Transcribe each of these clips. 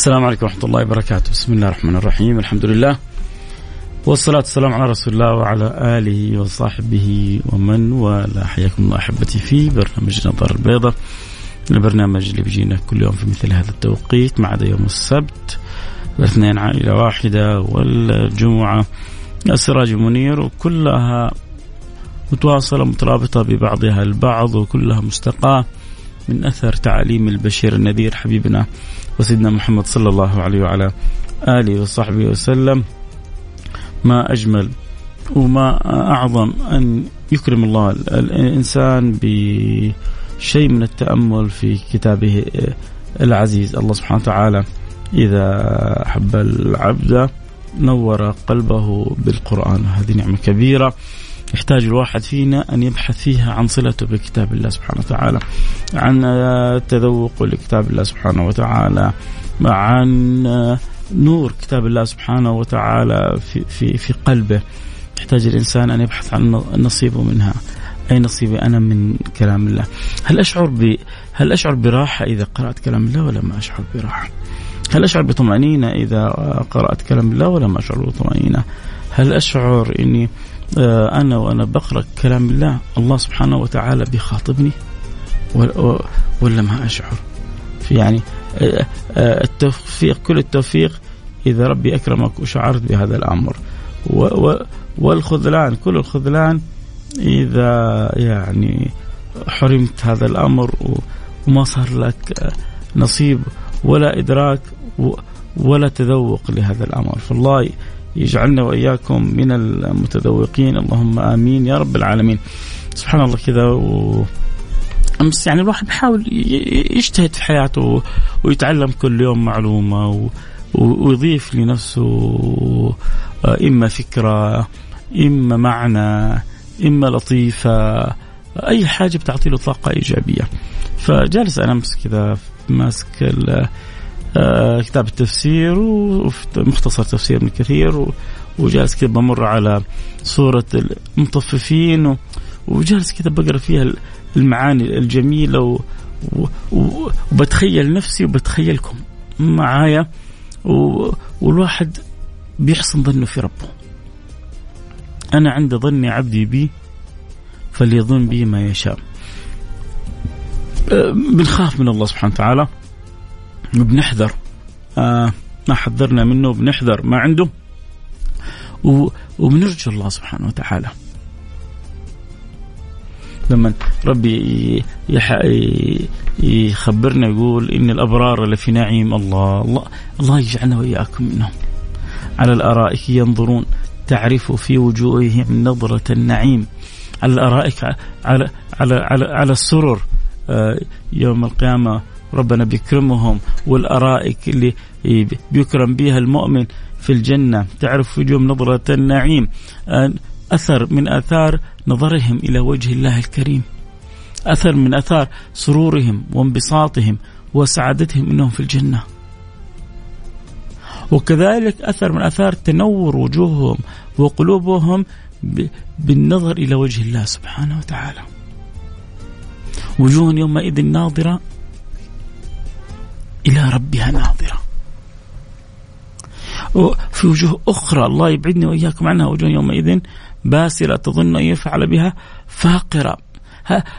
السلام عليكم ورحمة الله وبركاته. بسم الله الرحمن الرحيم. الحمد لله. والصلاة والسلام على رسول الله وعلى آله وصحبه ومن والاه. حياكم الله أحبتي في برنامج نظر البيضاء. البرنامج اللي بيجينا كل يوم في مثل هذا التوقيت ما عدا يوم السبت الاثنين عائلة واحدة والجمعة. السراج منير وكلها متواصلة مترابطة ببعضها البعض وكلها مستقاة من أثر تعاليم البشير النذير حبيبنا وسيدنا محمد صلى الله عليه وعلى آله وصحبه وسلم. ما أجمل وما أعظم أن يكرم الله الإنسان بشيء من التأمل في كتابه العزيز. الله سبحانه وتعالى إذا أحب العبد نور قلبه بالقرآن. هذه نعمة كبيرة. يحتاج الواحد فينا أن يبحث فيها عن صلته بكتاب الله سبحانه وتعالى عن تذوق لكتاب الله سبحانه وتعالى عن نور كتاب الله سبحانه وتعالى في, في, في قلبه. يحتاج الإنسان أن يبحث عن نصيبه منها. أي نصيبي أنا من كلام الله؟ هل أشعر ب هل أشعر براحة إذا قرأت كلام الله ولا ما أشعر براحة؟ هل أشعر بطمأنينة إذا قرأت كلام الله ولا ما أشعر بطمأنينة؟ هل أشعر أني آه، أنا وأنا بقرأ كلام الله الله سبحانه وتعالى بيخاطبني ولا ما أشعر؟ في يعني آه، آه، التوفيق كل التوفيق إذا ربي أكرمك وشعرت بهذا الأمر. والخذلان كل الخذلان إذا يعني حرمت هذا الأمر وما صار لك نصيب ولا إدراك ولا تذوق لهذا الأمر. فالله يجعلنا وإياكم من المتذوقين. اللهم آمين يا رب العالمين. سبحان الله كذا و أمس يعني الواحد بيحاول يجتهد في حياته ويتعلم كل يوم معلومة ويضيف لنفسه إما فكرة إما معنى إما لطيفة أي حاجة بتعطي له طاقة إيجابية. فجالس أنا أمس كذا ماسك كتاب التفسير ومختصر تفسير ابن كثير وجالس كذا بمر على سورة المطففين وجالس كذا بقرأ فيها المعاني الجميلة وبتخيل نفسي وبتخيلكم معايا والواحد بيحسن ظنه في ربه. أنا عند ظني عبدي بي فليظن بي ما يشاء. آه، بنخاف من الله سبحانه وتعالى. بنحذر. آه ما حذرنا منه بنحذر ما عنده. وبنرجو الله سبحانه وتعالى. لما ربي يخبرنا يقول إن الأبرار لفي نعيم الله. الله الله يجعلنا وإياكم منهم. على الأرائك ينظرون تعرف في وجوههم نظرة النعيم. على الأرائك على على على, على السرر. آه، يوم القيامة ربنا بيكرمهم والأرائك اللي بيكرم بها المؤمن في الجنة. تعرف وجوههم نظرة النعيم؟ أثر من آثار نظرهم إلى وجه الله الكريم. أثر من آثار سرورهم وانبساطهم وسعادتهم إنهم في الجنة. وكذلك أثر من آثار تنور وجوههم وقلوبهم بالنظر إلى وجه الله سبحانه وتعالى. وجوه يومئذ ناظرة إلى ربها ناظرة. وفي وجوه أخرى الله يبعدني وإياكم عنها وجوه يومئذ باسرة تظن أن يفعل بها فاقرة.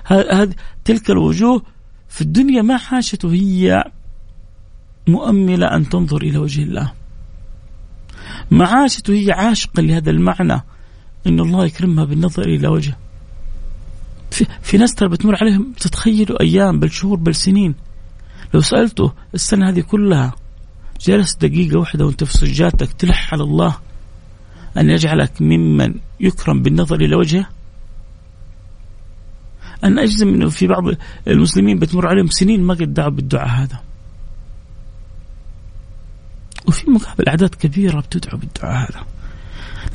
هذه تلك الوجوه في الدنيا ما حاشت وهي مؤملة أن تنظر إلى وجه الله. ما عاشت وهي عاشقة لهذا المعنى أن الله يكرمها بالنظر إلى وجهه. في, في ناس ترى بتمر عليهم تتخيلوا أيام بل شهور بل سنين. لو سألته السنة هذه كلها جلس دقيقة واحدة وانت في سجادتك تلح على الله أن يجعلك ممن يكرم بالنظر إلى وجهه؟ أنا أجزم أنه في بعض المسلمين بتمر عليهم سنين ما قد دعوا بالدعاء هذا. وفي مقابل أعداد كبيرة بتدعو بالدعاء هذا.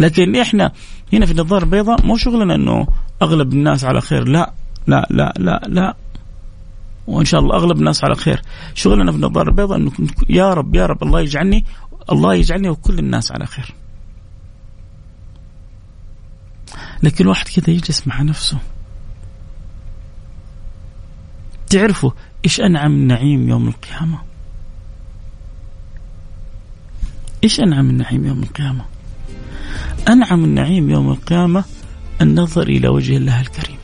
لكن إحنا هنا في النظارة البيضاء مو شغلنا أنه أغلب الناس على خير. لا لا لا لا لا. وإن شاء الله أغلب الناس على خير. شغلنا في النظاره البيضاء إنه يا رب يا رب الله يجعلني الله يجعلني وكل الناس على خير. لكن واحد كذا يجلس مع نفسه. تعرفوا إيش أنعم النعيم يوم القيامة؟ إيش أنعم النعيم يوم القيامة؟ أنعم النعيم يوم القيامة النظر إلى وجه الله الكريم.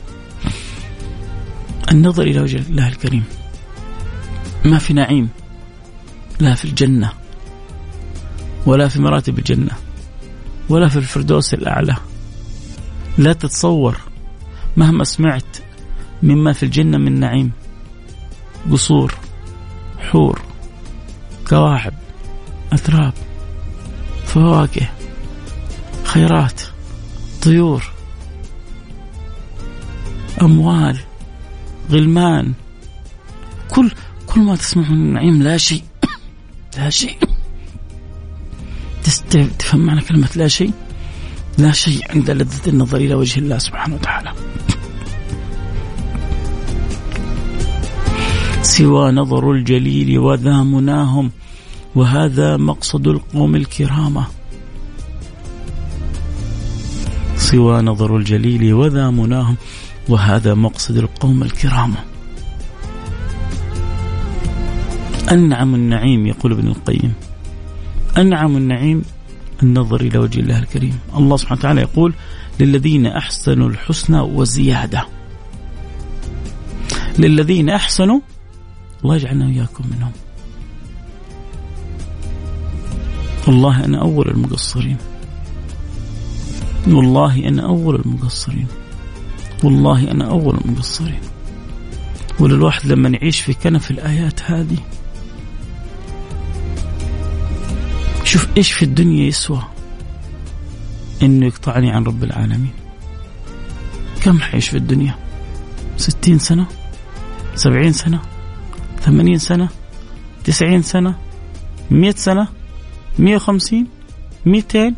النظر إلى وجه الله الكريم. ما في نعيم لا في الجنة ولا في مراتب الجنة ولا في الفردوس الأعلى. لا تتصور مهما سمعت مما في الجنة من نعيم قصور حور كواعب أتراب فواكه خيرات طيور أموال. غلمان. كل كل ما تسمع من النعيم لا شيء. لا شيء. تفهم معنى كلمة لا شيء؟ لا شيء عند لذة النظر إلى وجه الله سبحانه وتعالى. سوى نظر الجليل وذا مناهم وهذا مقصد القوم الكرامة سوى نظر الجليل وذا مناهم وهذا مقصد القوم الكرامة أنعم النعيم يقول ابن القيم. أنعم النعيم النظر إلى وجه الله الكريم. الله سبحانه وتعالى يقول للذين أحسنوا الحسنى وزيادة. للذين أحسنوا الله يجعلنا وإياكم منهم. والله أنا أول المقصرين. والله أنا أول المقصرين. والله أنا أول المقصرين وللواحد لما يعيش في كنف الآيات هذه شوف إيش في الدنيا يسوى إنه يقطعني عن رب العالمين. كم حيش في الدنيا؟ ستين سنة؟ سبعين سنة؟ ثمانين سنة؟ تسعين سنة؟ مئة سنة؟ مئة وخمسين؟ مئتين؟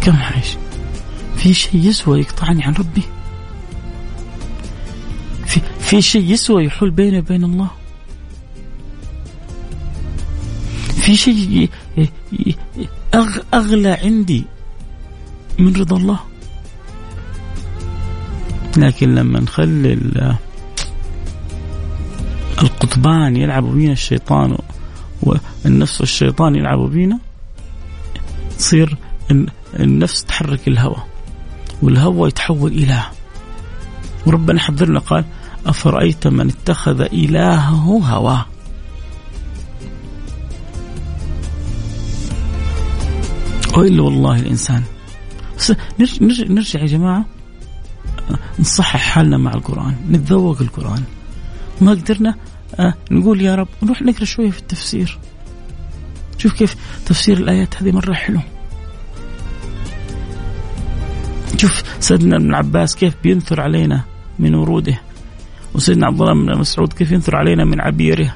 كم حيش في شيء يسوى يقطعني عن ربي؟ في, في شيء يسوى يحول بيني وبين الله؟ في شيء أغلى عندي من رضا الله؟ لكن لما نخلي القطبان يلعبوا بينا الشيطان والنفس والشيطان يلعبوا بينا تصير النفس تحرك الهوى والهوى يتحول إله وربنا حذرنا قال أفرأيت من اتخذ إلهه هواه؟ وإلا والله الإنسان. نرجع, نرجع يا جماعة. نصحح حالنا مع القرآن. نتذوق القرآن. ما قدرنا آه نقول يا رب نروح نقرأ شوية في التفسير. شوف كيف تفسير الآيات هذه مرة حلو. شوف سيدنا ابن عباس كيف بينثر علينا من وروده وسيدنا عبد الله بن مسعود كيف ينثر علينا من عبيره.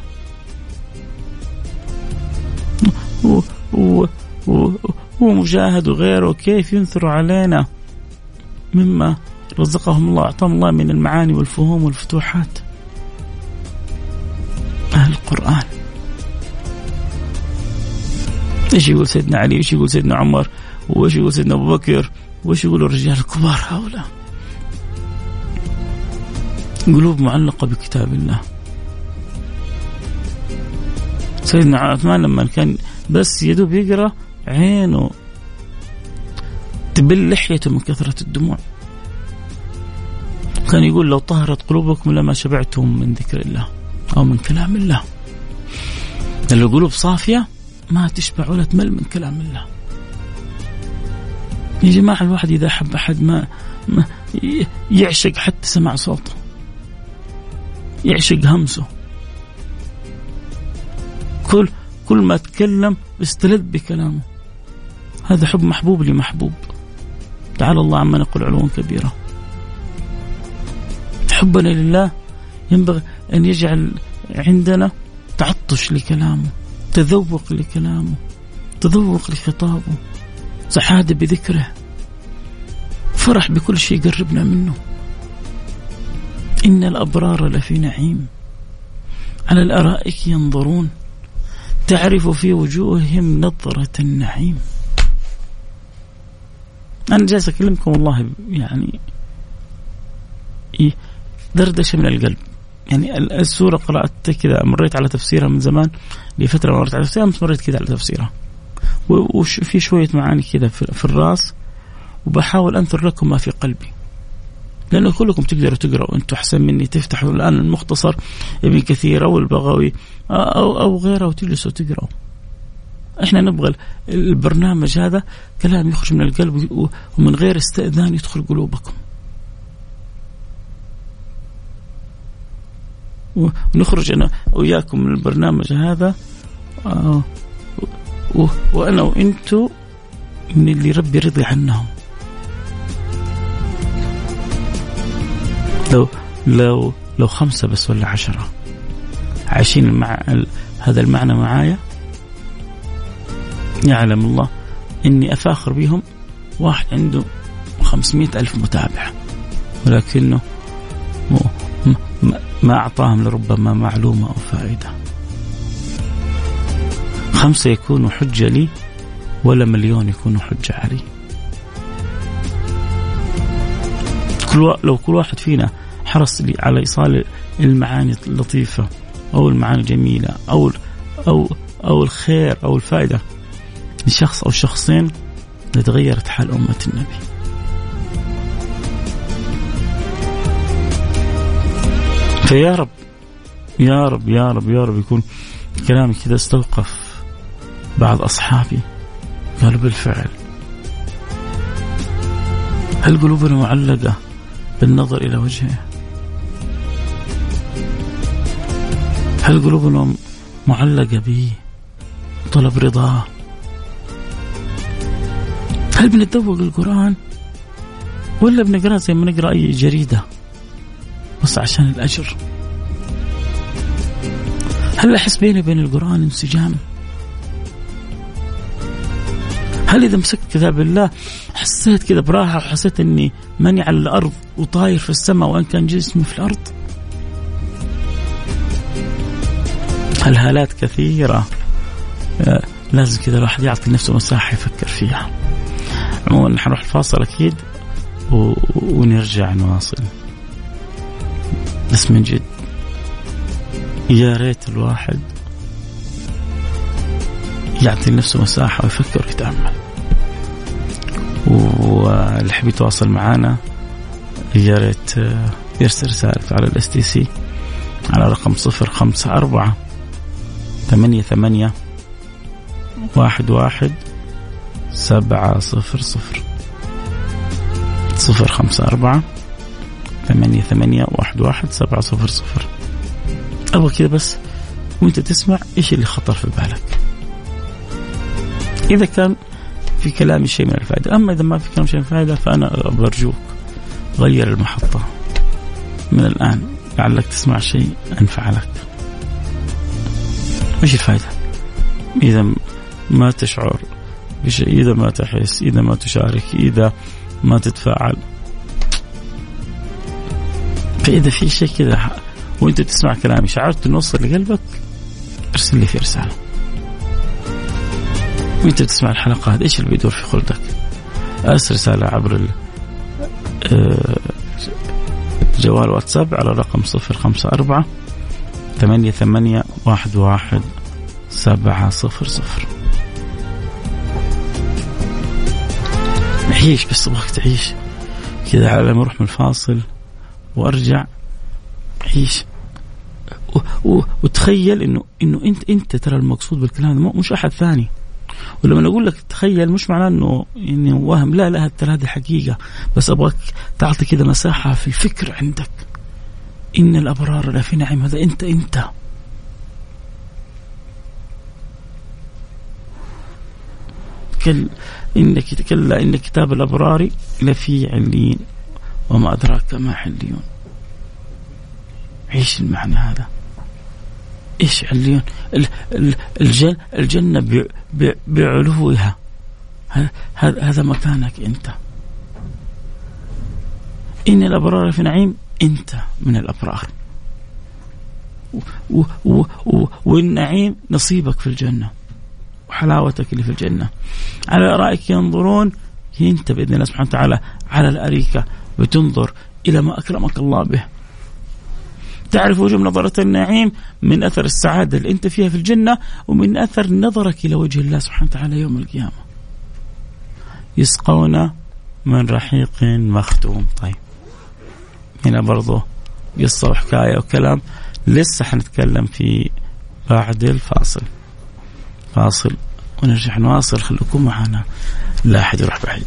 و و ومجاهد وغيره كيف ينثر علينا؟ مما رزقهم الله أعطاهم الله من المعاني والفهوم والفتوحات. أهل القرآن. إيش يقول سيدنا علي؟ إيش يقول سيدنا عمر؟ وإيش يقول سيدنا أبو بكر؟ وايش يقولوا الرجال الكبار هؤلاء؟ قلوب معلقة بكتاب الله. سيدنا عثمان لما كان بس يدوب يقرأ عينه تبل لحيته من كثرة الدموع. كان يقول لو طهرت قلوبكم لما شبعتم من ذكر الله أو من كلام الله. القلوب صافية ما تشبع ولا تمل من كلام الله. يا جماعة الواحد إذا أحب أحد ما, ما يعشق حتى سمع صوته. يعشق همسه. كل كل ما تكلم استلذ بكلامه. هذا حب محبوب لمحبوب. تعالى الله عما نقول علوا كبيرا. حبنا لله ينبغي أن يجعل عندنا تعطش لكلامه تذوق لكلامه تذوق لخطابه. سعادة بذكره. فرح بكل شيء يقربنا منه. إن الأبرار لفي نعيم. على الأرائك ينظرون. تعرف في وجوههم نظرة النعيم. أنا جالس أكلمكم والله يعني دردشة من القلب. يعني السورة قرأت كذا مريت على تفسيرها من زمان لفترة مريت على تفسيرها مريت كذا على تفسيرها. وفي شوية معاني كذا في الرأس وبحاول أنثر لكم ما في قلبي. لأنه كلكم تقدروا تقرأوا أنتم أحسن مني تفتحوا الآن المختصر ابن كثير أو البغوي أو, أو غيره وتجلسوا تقرأوا إحنا نبغى البرنامج هذا كلام يخرج من القلب ومن غير استئذان يدخل قلوبكم. ونخرج أنا وياكم من البرنامج هذا. آه، وأنا وأنتم من اللي ربي رضي عنهم. لو لو لو خمسة بس ولا عشرة. عايشين مع هذا المعنى معايا؟ يعلم الله إني أفاخر بهم واحد عنده خمسمائة ألف متابع. ولكنه ما أعطاهم لربما معلومة أو فائدة. خمسة يكونوا حجة لي ولا مليون يكونوا حجة علي. كل لو كل واحد فينا حرص لي على إيصال المعاني اللطيفة أو المعاني الجميلة أو أو أو الخير أو الفائدة لشخص أو شخصين لتغيرت حال أمة النبي. فيا رب يا رب يا رب يا رب يكون كلامي كذا استوقف. بعض أصحابي قالوا بالفعل. هل قلوبنا معلقة بالنظر إلى وجهه. هل قلوبنا معلقة به طلب رضاه هل بنتذوق القرآن ولا بنقرأ زي ما نقرأ أي جريدة؟ بس عشان الأجر. هل أحس بيني وبين القرآن انسجام؟ هل إذا مسكت كتاب الله حسيت كذا براحة وحسيت أني ماني على الأرض وطاير في السماء وإن كان جسمي في الأرض؟ الهالات كثيرة. آه، لازم كذا الواحد يعطي نفسه مساحة يفكر فيها. عموما نحن نروح الفاصل أكيد و... ونرجع نواصل. بس من جد يا ريت الواحد يعطي لنفسه مساحة ويفكر ويتأمل واللي يحب يتواصل معنا يا ريت يرسل رسالته على ال STC على رقم صفر خمسة أربعة ثمانية ثمانية واحد واحد سبعة صفر صفر. صفر خمسة أربعة ثمانية ثمانية واحد واحد سبعة صفر صفر. أبغى كذا بس وأنت تسمع إيش اللي خطر في بالك. إذا كان في كلامي شيء من الفائدة. أما إذا ما في كلام شيء من الفائدة فأنا برجوك غير المحطة. من الآن لعلك تسمع شيء أنفع لك. إيش الفائدة؟ إذا ما تشعر بشيء إذا ما تحس إذا ما تشارك إذا ما تتفاعل. فإذا في شيء كذا وأنت تسمع كلامي شعرت أنه وصل لقلبك ارسل لي في رسالة. وأنت تسمع الحلقة هذه إيش اللي بيدور في خلدك؟ أرسل رسالة عبر آه، جوال واتساب على رقم صفر خمسة أربعة ثمانية ثمانية واحد واحد سبعة صفر صفر. عيش بس ابغاك تعيش. كذا على ما أروح من الفاصل وأرجع. عيش. وتخيل انه إنه انت أنت ترى المقصود بالكلام مش أحد ثاني. ولما أقول لك تخيل مش معناه إنه إني وهم لا لا ترى هذه حقيقة. بس أبغاك تعطي كذا مساحه في الفكر عندك. إن الأبرار لفي نعيم. هذا أنت أنت. كل إنك كلا إن كتاب الأبرار لفي عليين وما أدراك ما عليون إيش المعنى هذا؟ إيش عليون؟ الجنة, الجنة بعلوها. هذا مكانك أنت. إن الأبرار في نعيم أنت من الأبرار. والنعيم نصيبك في الجنة وحلاوتك اللي في الجنة. على الأرائك ينظرون أنت بإذن الله سبحانه وتعالى على الأريكة بتنظر إلى ما أكرمك الله به. تعرف وجه نظرة النعيم من أثر السعادة اللي أنت فيها في الجنة ومن أثر نظرك إلى وجه الله سبحانه وتعالى يوم القيامة. يسقون من رحيق مختوم. طيب. هنا برضو قصة وحكاية وكلام لسه حنتكلم في بعد الفاصل. فاصل ونرجع نواصل. خليكم معنا. لا أحد يروح بعيد.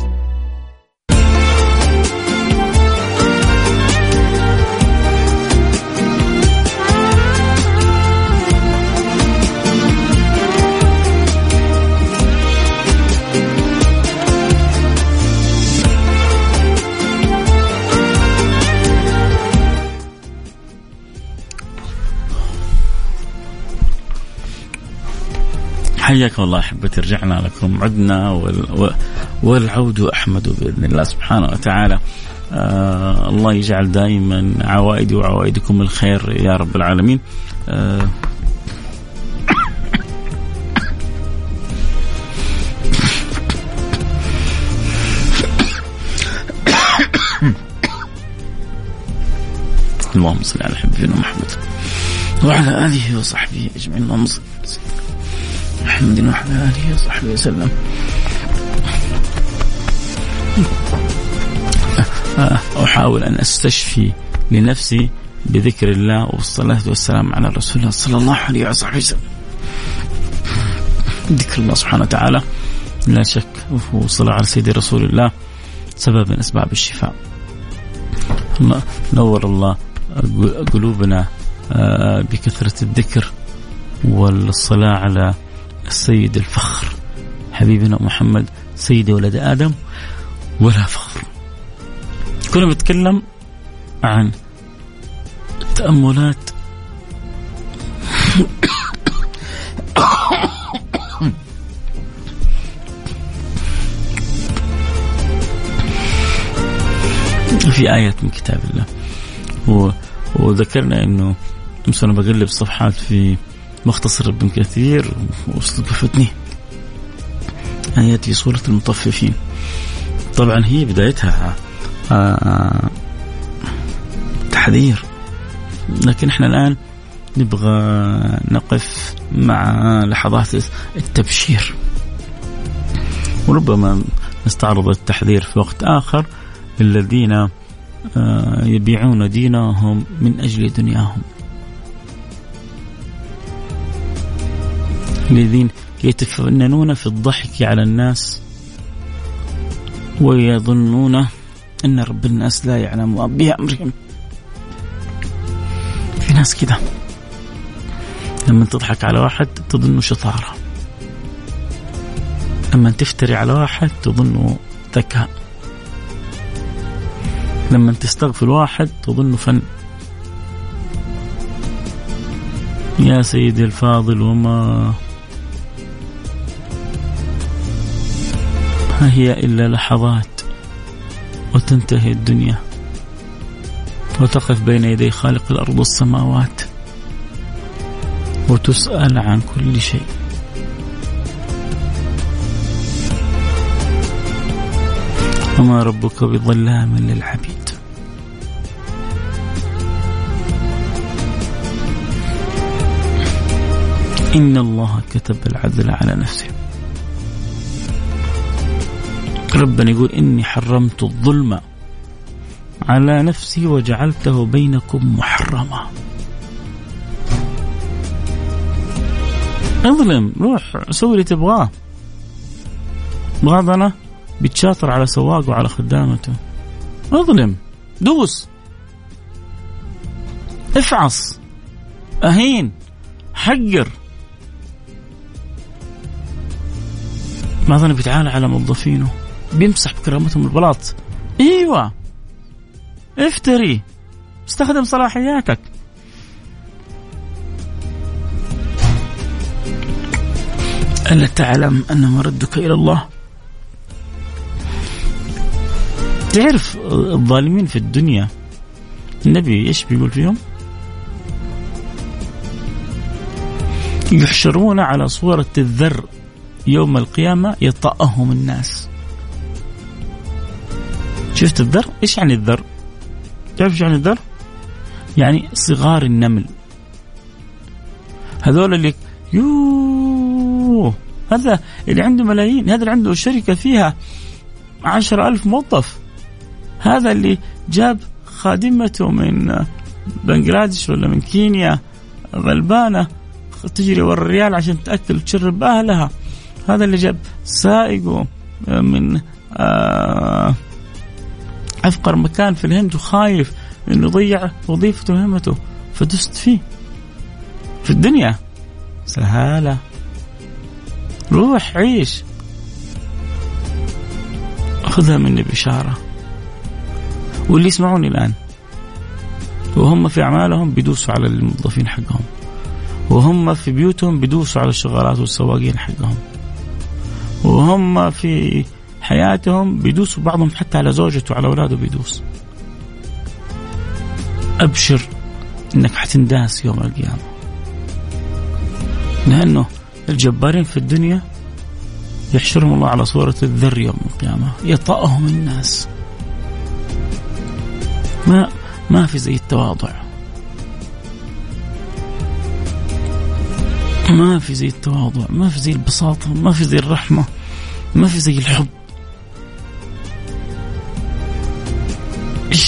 حياكم الله أحبتي رجعنا لكم عدنا والعود أحمد بإذن الله سبحانه وتعالى. آه الله يجعل دائما عوائدي وعوائدكم الخير يا رب العالمين. آه اللهم صل على حبيبنا محمد وعلى آله وصحبه أجمعين. اللهم صل محمد وعلى آله وصحبه وسلم. أحاول أن أستشفي لنفسي بذكر الله والصلاة والسلام على رسول الله صلى الله عليه وصحبه وسلم. ذكر الله سبحانه وتعالى. لا شك والصلاة على سيدي رسول الله سبب من أسباب الشفاء. نور الله قلوبنا آه، بكثرة الذكر والصلاة على السيد الفخر حبيبنا محمد سيد ولد آدم ولا فخر. كنا بنتكلم عن التأملات في آيات من كتاب الله. و... وذكرنا انه امس أنا بقلب صفحات في مختصر ابن كثير واستوقفتني آيات في سورة المطففين. طبعا هي بدايتها آه، تحذير. لكن إحنا الآن نبغى نقف مع لحظات التبشير. وربما نستعرض التحذير في وقت آخر الذين آه، يبيعون دينهم من أجل دنياهم. الذين يتفننون في الضحك على الناس ويظنون أن رب الناس لا يعلم بأمرهم. في ناس كذا لما تضحك على واحد تظنه شطارة. لما تفتري على واحد تظنه ذكاء. لما تستغفر واحد تظنه فن. يا سيدي الفاضل وما ما هي إلا لحظات وتنتهي الدنيا. وتقف بين يدي خالق الأرض والسماوات وتسأل عن كل شيء. وما ربك بظلام للعبيد. إن الله كتب العدل على نفسه. ربنا يقول إني حرمت الظلم على نفسي وجعلته بينكم محرما. اظلم روح سوي اللي تبغاه. بعضنا بيتشاطر على سواق وعلى خدامته. اظلم دوس. افعص. اهين. حقر. بعضنا بيتعالى على موظفينه؟ بيمسح بكرامتهم البلاط. إيوه. افتري. استخدم صلاحياتك ألا تعلم أن مردك إلى الله. تعرف الظالمين في الدنيا النبي إيش بيقول فيهم؟ يحشرون على صورة الذر يوم القيامة يطأهم الناس. شفت الذر؟ إيش يعني الذر؟ تعرف إيش يعني الذر؟ يعني صغار النمل هذول اللي يوه هذا اللي عنده ملايين هذا اللي عنده شركة فيها عشر ألف موظف هذا اللي جاب خادمته من بنغلاديش ولا من كينيا غلبانة تجري ورا الريال عشان تأكل وتشرب أهلها هذا اللي جاب سائقه من آه أفقر مكان في الهند وخايف إنه يضيع وظيفته وهمته فدست فيه. في الدنيا سهالة. روح عيش. خذها مني بشارة واللي يسمعوني الآن وهم في أعمالهم بيدوسوا على الموظفين حقهم. وهم في بيوتهم بيدوسوا على الشغالات والسواقين حقهم. وهم في حياتهم بيدوسوا بعضهم حتى على زوجته وعلى أولاده بيدوس. أبشر أنك حتنداس يوم القيامة. لأنه الجبارين في الدنيا يحشرهم الله على صورة الذر يوم القيامة. يطأهم الناس. ما ما في زي التواضع. ما في زي التواضع. ما في زي البساطة. ما في زي الرحمة. ما في زي الحب.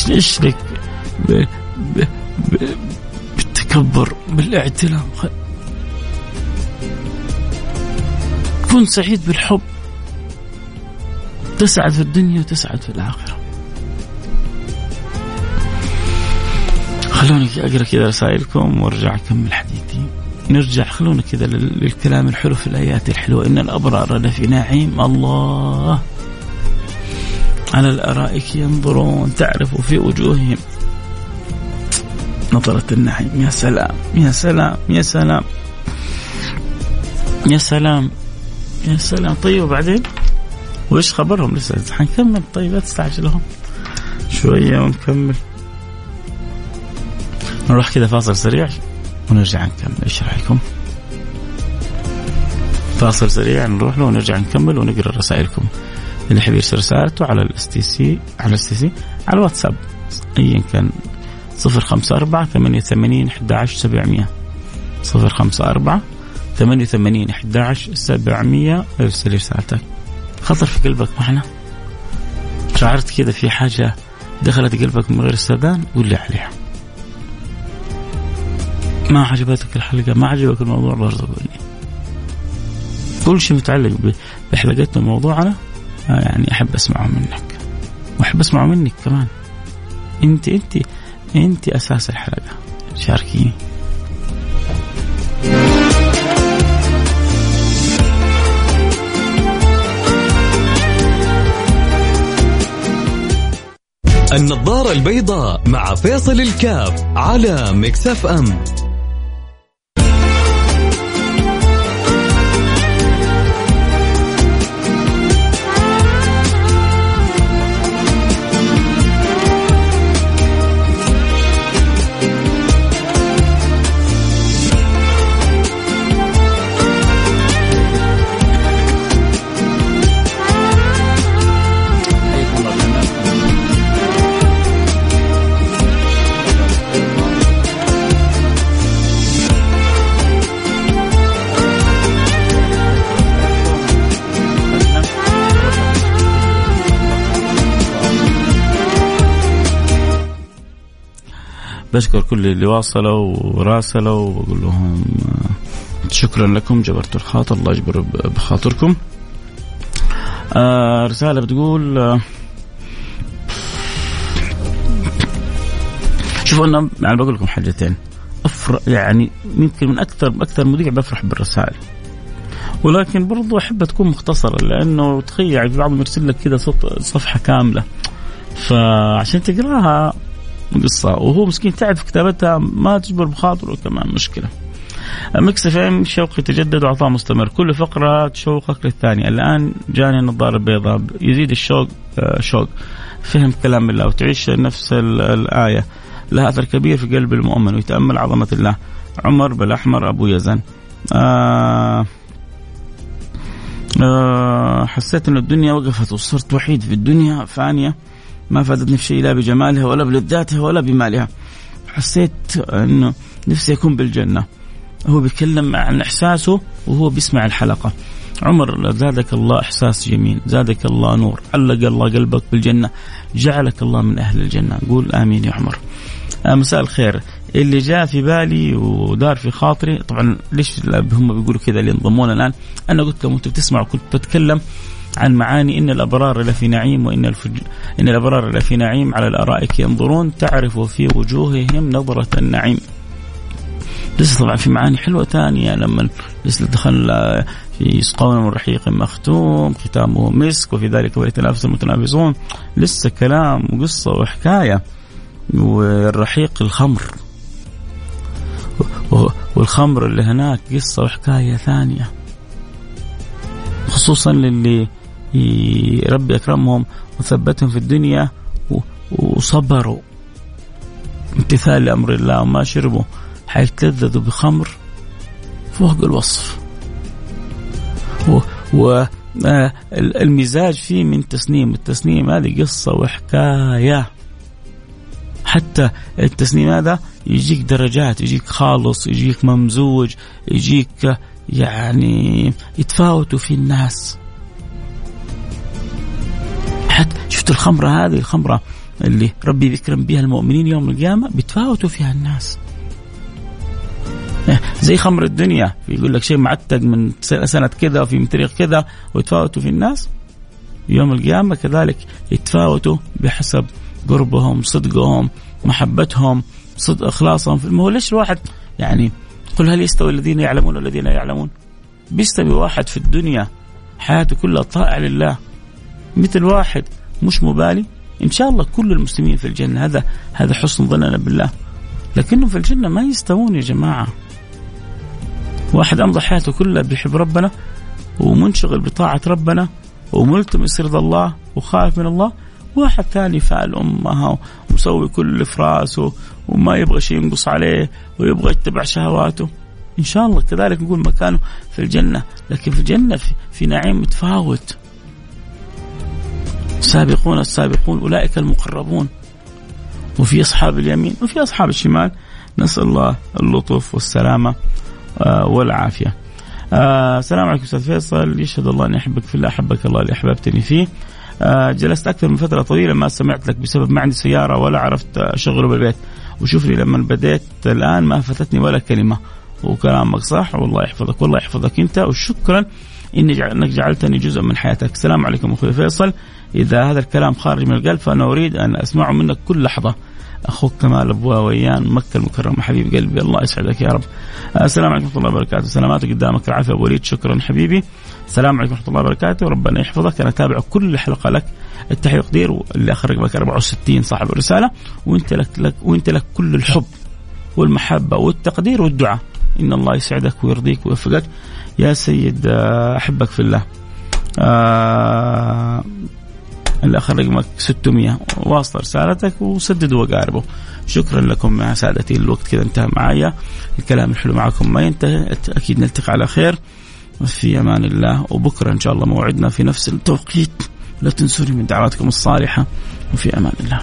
إيش إيش لك بالتكبر بالاعتلاء كن سعيد بالحب. تسعد في الدنيا وتسعد في الآخرة. خلوني أقرأ كذا رسائلكم وأرجع أكمل حديثي. نرجع خلونا كذا للكلام الحلو في الآيات الحلوة. إن الأبرار لفي نعيم الله. على الأرائك ينظرون تعرف في وجوههم نظرة النعيم. يا سلام يا سلام يا سلام يا سلام يا سلام. طيب وبعدين وش خبرهم لسه؟ حنكمل. طيب لا تستعجلهم شوية ونكمل. نروح كذا فاصل سريع ونرجع نكمل. إيش رأيكم؟ فاصل سريع نروح له ونرجع نكمل ونقرأ رسائلكم. اللي يحب يرسل رسالته على ال STC على ال STC على الواتساب. ايا كان 054 88 11 700 054 88 11 700 ارسل رسالتك. خطر في قلبك معنا شعرت كذا في حاجة دخلت قلبك من غير استئذان قول لي عليها ما عجبتك الحلقة؟ ما عجبك الموضوع برضه قول لي كل شيء متعلق بحلقتنا وموضوعنا يعني أحب أسمعه منك. وأحب أسمعه منك كمان. أنت أنت أنت أساس الحلقة. شاركيني. النظارة البيضاء مع فيصل الكاف على مكسف أم. بشكر كل اللي واصلوا وراسلوا وبقول لهم شكرا لكم جبرتوا الخاطر الله يجبر بخاطركم. آه رسالة بتقول آه شوفوا أنا يعني بقول لكم حاجتين. افرح يعني يمكن من أكثر أكثر مذيع بفرح بالرسائل. ولكن برضو احبها تكون مختصرة لأنه تخيل يعني بعضهم يرسل لك كذا صفحة كاملة. فعشان تقراها قصة. وهو مسكين تعب في كتابتها ما تجبر بخاطره كمان مشكلة. مكس إف إم شوق يتجدد وعطاء مستمر. كل فقرة تشوقك للثانية. الآن جاني النظارة البيضاء. يزيد الشوق آه، شوق. فهم كلام الله وتعيش نفس الآية. لها أثر كبير في قلب المؤمن ويتأمل عظمة الله. عمر بالاحمر أبو يزن. آه آه حسيت إن الدنيا وقفت وصرت وحيد في الدنيا. فانيه ما فادتني في شيء لا بجمالها ولا بلذاتها ولا بمالها. حسيت إنه نفسي أكون بالجنة. هو بيتكلم عن إحساسه وهو بيسمع الحلقة. عمر زادك الله إحساس جميل. زادك الله نور. علق الله قلبك بالجنة. جعلك الله من أهل الجنة. قول آمين يا عمر. آه، مساء الخير. اللي جاء في بالي ودار في خاطري طبعا ليش هم بيقولوا كذا اللي ينضمون الآن؟ أنا قلت لهم أنتم بتسمعوا كنت بتكلم عن معاني إن الأبرار لفي نعيم وإن الفج... إن الأبرار لفي نعيم على الأرائك ينظرون تعرف في وجوههم نظرة النعيم. لسه طبعا في معاني حلوة ثانية لما لسه دخل في يسقون من رحيق مختوم ختامه مسك وفي ذلك وليتنافس المتنافسون. لسه كلام وقصة وحكاية. والرحيق الخمر. والخمر اللي هناك قصة وحكاية ثانية. خصوصا للي ربي أكرمهم وثبتهم في الدنيا وصبروا. امتثال لامر الله وما شربوا. حيتلذذوا بخمر فوق الوصف. والمزاج فيه من تسنيم. التسنيم هذه قصة وحكاية. حتى التسنيم هذا يجيك درجات يجيك خالص يجيك ممزوج يجيك يعني يتفاوتوا في الناس. حتى شفت الخمرة هذه؟ الخمرة اللي ربي بيكرم بها المؤمنين يوم القيامة بيتفاوتوا فيها الناس. زي خمر الدنيا. يقول لك شيء معتق من سنة كذا وفي طريق كذا ويتفاوتوا في الناس. يوم القيامة كذلك يتفاوتوا بحسب قربهم صدقهم محبتهم صدق إخلاصهم. في هو ليش الواحد يعني قل هل يستوي الذين يعلمون والذين يعلمون؟ بيستوي واحد في الدنيا حياته كلها طائع لله. مثل واحد مش مبالي. إن شاء الله كل المسلمين في الجنة. هذا هذا حسن ظننا بالله. لكنهم في الجنة ما يستوون يا جماعة. واحد أمضى حياته كلها بيحب ربنا ومنشغل بطاعة ربنا وملتمس رضا الله وخايف من الله. واحد ثاني فعل امها ومسوي كل اللي في راسه وما يبغى شيء ينقص عليه ويبغى يتبع شهواته. إن شاء الله كذلك نقول مكانه في الجنة. لكن في الجنة في, في نعيم متفاوت. السابقون السابقون أولئك المقربون. وفي أصحاب اليمين وفي أصحاب الشمال نسأل الله اللطف والسلامة آه، والعافية. آه، السلام عليكم أستاذ فيصل. يشهد الله أني أحبك في الله أحبك الله اللي أحببتني فيه. آه، جلست أكثر من فترة طويلة ما سمعت لك بسبب ما عندي سيارة ولا عرفت اشغله بالبيت. وشوفني لما بديت الآن ما فاتتني ولا كلمة. وكلامك صح والله يحفظك والله يحفظك أنت. وشكرا إني إنك جعلتني جزء من حياتك. السلام عليكم أخوي فيصل. إذا هذا الكلام خارج من القلب فأنا أريد أن أسمعه منك كل لحظة. أخوك كمال ابو ويان مكة المكرمة. حبيب قلبي الله يسعدك يا رب. السلام عليكم ورحمة الله وبركاته. سلامات قدامك العافية أبو وليد شكرا حبيبي. السلام عليكم ورحمة الله وبركاته. ربنا يحفظك. أنا أتابع كل حلقة لك. التحية والتقدير اللي اخر رقمك 64 صاحب الرسالة. وإنت لك, لك وإنت لك كل الحب والمحبة والتقدير والدعاء. إن الله يسعدك ويرضيك ويوفقك. يا سيد آه، أحبك في الله. آه الآخر رقمك 600 واصل رسالتك وسدد وقاربه. شكرا لكم يا سادتي الوقت كذا انتهى معايا. الكلام الحلو معكم ما ينتهي. أكيد نلتقي على خير. في أمان الله. وبكرة إن شاء الله موعدنا في نفس التوقيت. لا تنسوني من دعواتكم الصالحة. وفي أمان الله.